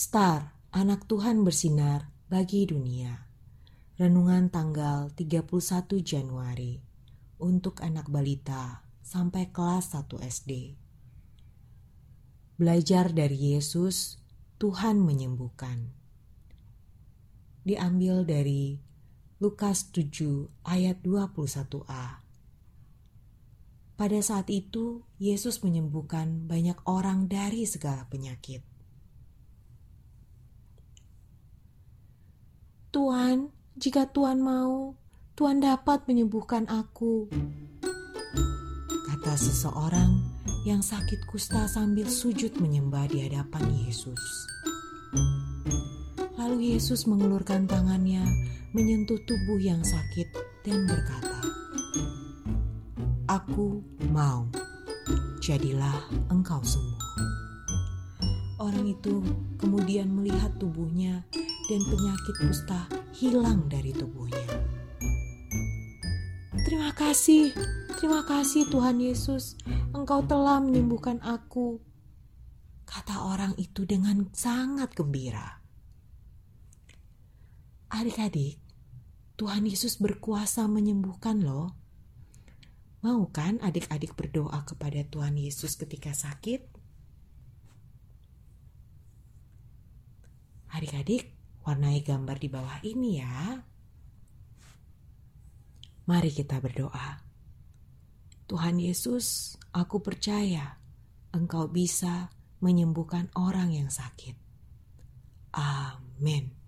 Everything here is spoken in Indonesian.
Star, anak Tuhan bersinar bagi dunia. Renungan tanggal 31 Januari untuk anak balita sampai kelas 1 SD. Belajar dari Yesus, Tuhan menyembuhkan. Diambil dari Lukas 7 ayat 21a. Pada saat itu, Yesus menyembuhkan banyak orang dari segala penyakit. Tuhan, jika Tuhan mau, Tuhan dapat menyembuhkan aku. Kata seseorang yang sakit kusta sambil sujud menyembah di hadapan Yesus. Lalu Yesus mengulurkan tangannya, menyentuh tubuh yang sakit, dan berkata, Aku mau, jadilah engkau sembuh. Orang itu kemudian melihat tubuhnya dan penyakit kusta hilang dari tubuhnya. Terima kasih, terima kasih Tuhan Yesus, Engkau telah menyembuhkan aku. Kata orang itu dengan sangat gembira. Adik-adik, Tuhan Yesus berkuasa menyembuhkan loh. Mau kan adik-adik berdoa kepada Tuhan Yesus ketika sakit? Adik-adik, warnai gambar di bawah ini ya. Mari kita berdoa. Tuhan Yesus, aku percaya Engkau bisa menyembuhkan orang yang sakit. Amin.